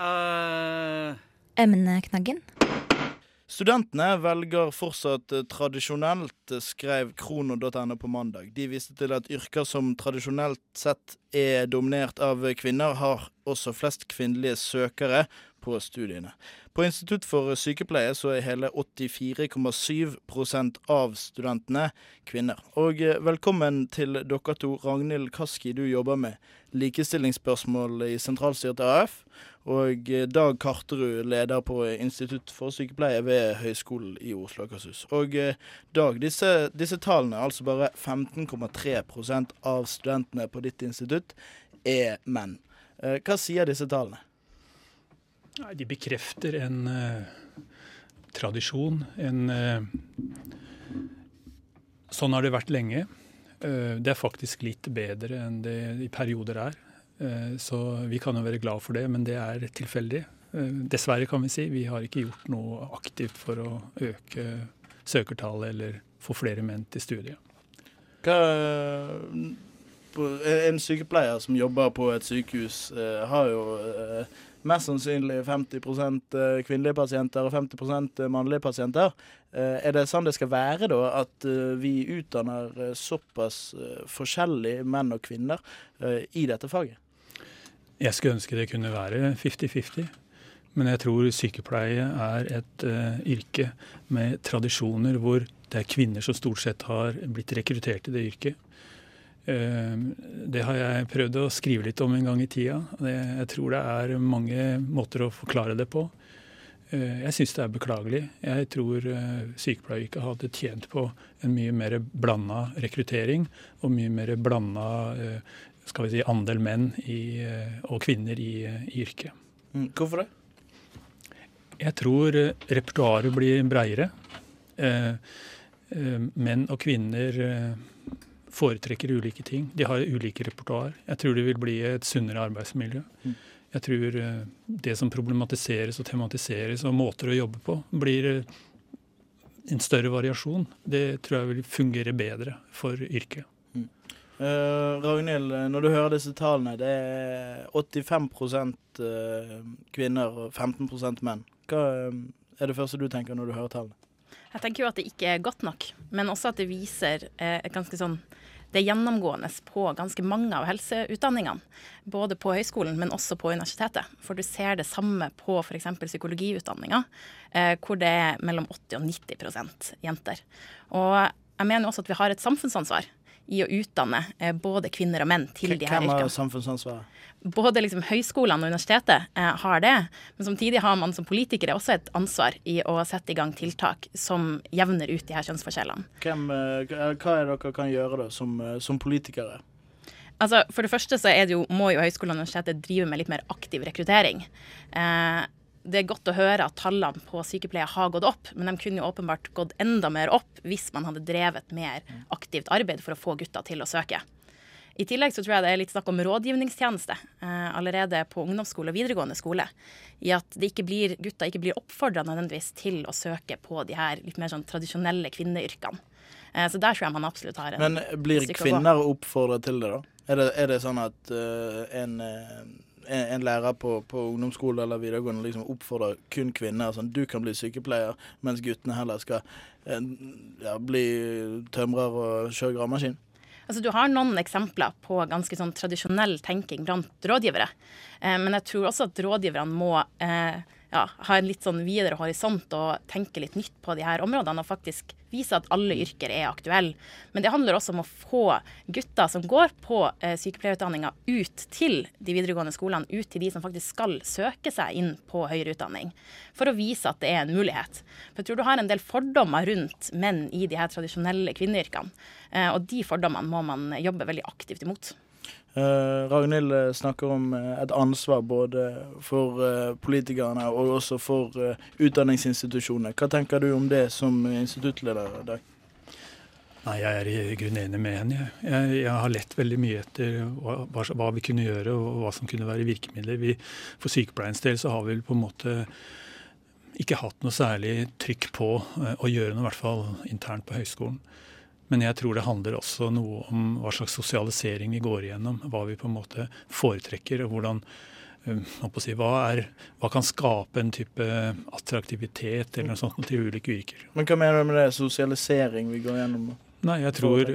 Uh... Emneknaggen. Studentene velger fortsatt eh, tradisjonelt, eh, skrev krono.no på mandag. De viste til at yrker som tradisjonelt sett er dominert av kvinner, har også flest kvinnelige søkere på studiene. På Institutt for sykepleie så er hele 84,7% av studentene kvinner. Og velkommen til dere to. Ragnhild Kaski, du jobber med likestillingsspørsmål i sentralstyret AF. Og eh, Dag Karterud, leder på Institutt for sykepleie ved Høgskolen i Oslo og Akershus. Og eh, Dag, disse, disse tallene, altså bare 15,3% av studentene på ditt institutt, er menn. Hva sier disse tallene? Nei, De bekrefter en uh, tradisjon. En uh, Sånn har det vært lenge. Uh, det er faktisk litt bedre enn det i perioder er. Så vi kan jo være glad for det, men det er tilfeldig. Dessverre, kan vi si. Vi har ikke gjort noe aktivt for å øke søkertallet eller få flere menn til studiet. Hva, en sykepleier som jobber på et sykehus, har jo mest sannsynlig 50 eh, kvinnelige pasienter og 50 mannlige pasienter. Eh, er det sånn det skal være, da? At eh, vi utdanner såpass forskjellig menn og kvinner i dette faget? Jeg skulle ønske det kunne være 50-50. Men jeg tror sykepleie er et uh, yrke med tradisjoner hvor det er kvinner som stort sett har blitt rekruttert til det yrket. Ehm, det har jeg prøvd å skrive litt om en gang i tida. Jeg tror det er mange måter å forklare det på. Ehm, jeg syns det er beklagelig. Jeg tror eh, sykepleieryrket hadde tjent på en mye mer blanda rekruttering og mye mer blanda eh, skal vi si, andel menn i, eh, og kvinner i, i yrket. Mm, hvorfor det? Jeg tror repertoaret blir breiere. Menn og kvinner foretrekker ulike ting. De har ulike repertoar. Jeg tror det vil bli et sunnere arbeidsmiljø. Mm. Jeg tror eh, det som problematiseres og tematiseres og måter å jobbe på, blir eh, en større variasjon. Det tror jeg vil fungere bedre for yrket. Uh, Ragnhild, når du hører disse tallene, det er 85% kvinner og 15 menn. Hva er det første du tenker når du hører tallene? Jeg tenker jo at det ikke er godt nok, men også at det viser eh, ganske sånn det er gjennomgående på ganske mange av helseutdanningene. Både på høyskolen, men også på universitetet. For du ser det samme på f.eks. psykologiutdanninga, eh, hvor det er mellom 80 og 90% jenter. Og jeg mener også at vi har et samfunnsansvar i å utdanne eh, både kvinner og menn til de her yrkene. Hvem har samfunnsansvaret? både liksom høyskolene og universitetet eh, har det, men samtidig har man som politikere også et ansvar i å sette i gang tiltak som jevner ut de her kjønnsforskjellene. Hvem, eh, hva er det dere kan gjøre da, som, som politikere? Altså, for det første så det jo, må jo høyskolen og universitetet drive med litt mer aktiv rekruttering. Eh, det er godt å høre at tallene på sykepleie har gått opp, men de kunne jo åpenbart gått enda mer opp hvis man hadde drevet mer aktivt arbeid for å få gutta til å søke. I tillegg så tror jeg det er litt snakk om rådgivningstjeneste eh, allerede på ungdomsskole og videregående skole. I at ikke blir, gutta ikke blir oppfordra nødvendigvis til å søke på de her litt mer sånn tradisjonelle kvinneyrkene. Eh, så der tror jeg man absolutt har en Men blir kvinner oppfordret til det, da? Er det, er det sånn at uh, en, en, en, lærer på, på, ungdomsskole eller videregående liksom oppfordrer kun kvinner? Sånn du kan bli sykepleier, mens guttene heller skal uh, ja, bli tømrer og kjøre gravemaskin? Altså, du har noen eksempler på ganske sånn tradisjonell tenking blant rådgivere. Eh, men jeg tror også at rådgiverne må eh, ja, ha en litt sånn videre horisont og tenke litt nytt på de her områdene. Og faktisk vise at alle yrker er aktuelle. Men det handler også om å få gutter som går på eh, sykepleierutdanninga ut til de videregående skolene, ut til de som faktisk skal søke seg inn på høyere utdanning. For å vise at det er en mulighet. For jeg tror du har en del fordommer rundt menn i de her tradisjonelle kvinneyrkene. Eh, og de fordommene må man jobbe veldig aktivt imot. Uh, Ragnhild eh, snakker om et ansvar både for uh, politikerne og også for uh, utdanningsinstitusjonene. Hva tenker du om det som instituttleder? Dag? Nei, Jeg er i grunnen enig med henne. Jeg, jeg, har lett veldig mye etter hva, hva, vi kunne gjøre og hva som kunne være virkemidler. Vi, for sykepleiens del så har vi på en måte ikke hatt noe særlig trykk på å gjøre noe, i hvert fall internt på høyskolen. Men jeg tror det handler også noe om hva slags sosialisering vi går igjennom. Hva vi på en måte foretrekker, og hvordan si, hva, er, hva, kan skape en type attraktivitet eller noe sånt til ulike yrker. Men hva mener du med det? Sosialisering vi går gjennom? Nei, jeg tror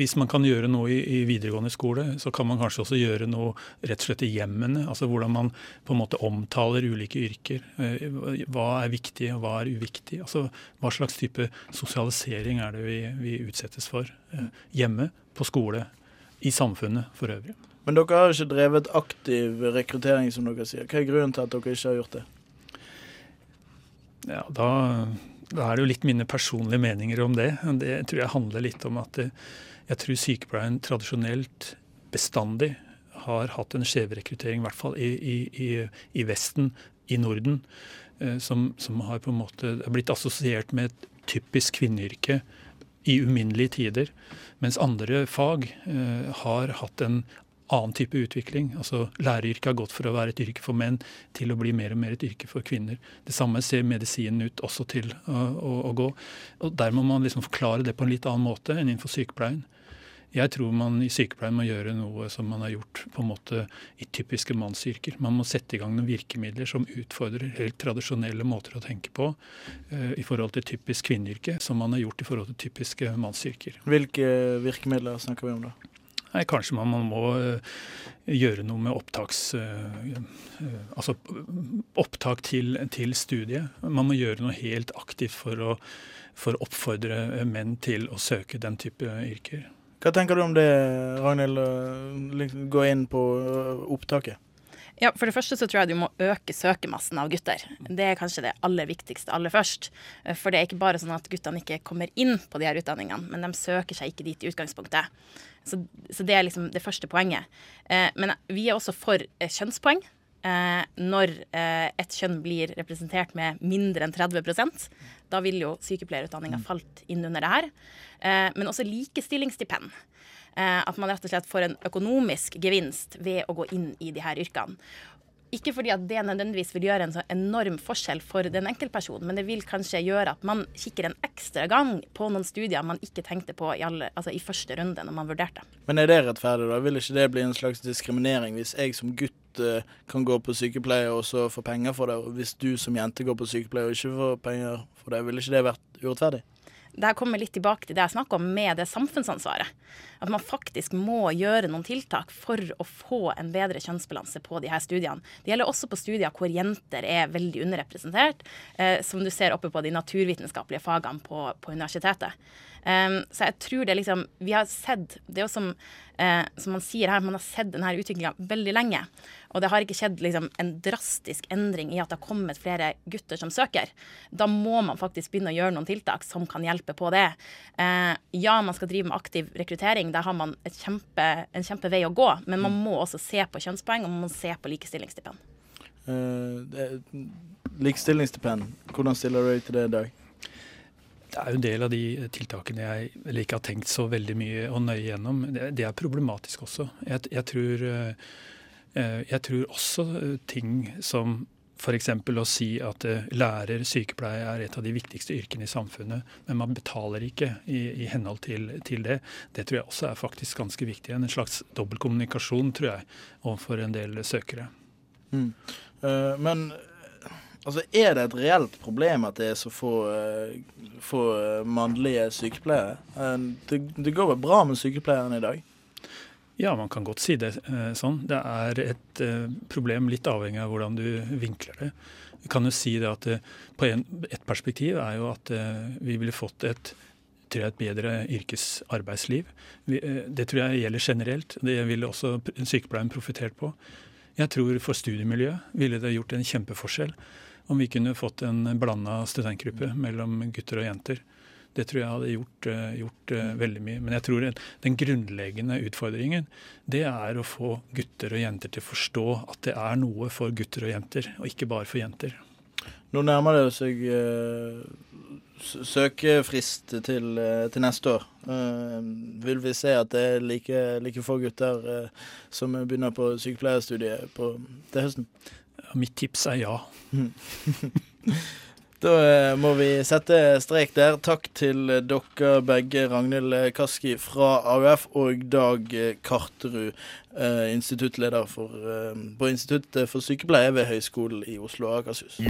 hvis man kan gjøre noe i, i, videregående skole, så kan man kanskje også gjøre noe rett og slett i hjemmene. Altså hvordan man på en måte omtaler ulike yrker. Eh, hva er viktig og hva er uviktig. Altså hva slags type sosialisering er det vi, vi utsettes for eh, hjemme, på skole, i samfunnet for øvrig. Men dere har ikke drevet aktiv rekruttering, som dere sier. Hva er grunnen til at dere ikke har gjort det? Ja, da, da er det jo litt mine personlige meninger om det. Det tror jeg handler litt om at eh, jeg tror sykepleien tradisjonelt bestandig har hatt en skjevrekruttering, i hvert fall i, i, i, Vesten, i Norden, eh, som, som, har på en måte blitt assosiert med et typisk kvinneyrke i uminnelige tider. Mens andre fag eh, har hatt en annen type utvikling. Altså Læreryrket har gått fra å være et yrke for menn til å bli mer og mer et yrke for kvinner. Det samme ser medisinen ut også til å, å, å gå. Og Der må man liksom forklare det på en litt annen måte enn innenfor sykepleien. Jeg tror man i sykepleien må gjøre noe som man har gjort på en måte i typiske mannsyrker. Man må sette i gang noen virkemidler som utfordrer helt tradisjonelle måter å tenke på uh, i forhold til typisk kvinneyrke, som man har gjort i forhold til typiske mannsyrker. Hvilke virkemidler snakker vi om da? Nei, Kanskje man, man må uh, gjøre noe med opptaks, uh, altså opptak til, til, studiet. Man må gjøre noe helt aktivt for å, for å oppfordre menn til å søke den type yrker. Hva tenker du om det, Ragnhild? Gå inn på opptaket? Ja, For det første så tror jeg du må øke søkemassen av gutter. Det er kanskje det aller viktigste aller først. For det er ikke bare sånn at guttene ikke kommer inn på de her utdanningene, men de søker seg ikke dit i utgangspunktet. Så, så det er liksom det første poenget. Eh, men vi er også for kjønnspoeng. Eh, når eh, et kjønn blir representert med mindre enn 30% Da vil jo sykepleierutdanninga mm. falt inn under det her. Eh, men også likestillingsstipend. Eh, at man rett og slett får en økonomisk gevinst ved å gå inn i de her yrkene. Ikke fordi at det nødvendigvis vil gjøre en så enorm forskjell for den enkeltpersonen, men det vil kanskje gjøre at man kikker en ekstra gang på noen studier man ikke tenkte på i, alle, altså i første runde når man vurderte. Men er det rettferdig, da? Vil ikke det bli en slags diskriminering hvis jeg som gutt uh, kan gå på sykepleie og så få penger for det, og hvis du som jente går på sykepleie og ikke får penger for det, vil ikke det vært urettferdig? Det kommer litt tilbake til det jeg snakka om med det samfunnsansvaret. At man faktisk må gjøre noen tiltak for å få en bedre kjønnsbalanse på de her studiene. Det gjelder også på studier hvor jenter er veldig underrepresentert, eh, som du ser oppe på de naturvitenskapelige fagene på, på universitetet. Um, så jeg tror det liksom Vi har sett Det er jo som, uh, som man sier her, man har sett denne utviklinga veldig lenge. Og det har ikke skjedd liksom, en drastisk endring i at det har kommet flere gutter som søker. Da må man faktisk begynne å gjøre noen tiltak som kan hjelpe på det. Eh, ja, man skal drive med aktiv rekruttering. Der har man kjempe, en kjempevei å gå. Men man må også se på kjønnspoeng, og man må se på likestillingsstipend. Uh, likestillingsstipend, hvordan stiller du deg til det i dag? Det er jo en del av de tiltakene jeg ikke har tenkt så veldig mye og nøye gjennom. Det, er problematisk også. Jeg, jeg, tror, eh, jeg, tror, også ting som f.eks. å si at eh, lærer, sykepleier er et av de viktigste yrkene i samfunnet, men man betaler ikke i, i henhold til, til, det. Det tror jeg også er faktisk ganske viktig. En slags dobbeltkommunikasjon, tror jeg, overfor en del søkere. Mm. Men Altså, Er det et reelt problem at det er så få, uh, få uh, mannlige sykepleiere? Uh, det, det, går vel bra med sykepleierne i dag? Ja, man kan godt si det sånn. Det er et problem litt avhengig av hvordan du vinkler det. Vi kan jo si det at på en, Et perspektiv er jo at vi ville fått et jeg, et bedre yrkesarbeidsliv. Det tror jeg gjelder generelt. Det ville også sykepleien profitert på. Jeg tror for studiemiljøet ville det gjort en kjempeforskjell om vi kunne fått en blanda studentgruppe mellom gutter og jenter. Det tror jeg hadde gjort, eh, gjort uh, veldig mye. Men jeg tror den grunnleggende utfordringen det er å få gutter og jenter til å forstå at det er noe for gutter og jenter, og ikke bare for jenter. Nå nærmer det seg uh, søkefrist til, til, neste år. vil vi se at det er like, like få gutter som begynner på sykepleierstudiet på, til høsten? Mitt tips er ja. Da eh, må vi sette strek der. Takk til dere begge, Ragnhild Kaski fra AUF og Dag Karterud, eh, instituttleder for, på Instituttet for sykepleie ved Høgskolen i Oslo og Akershus.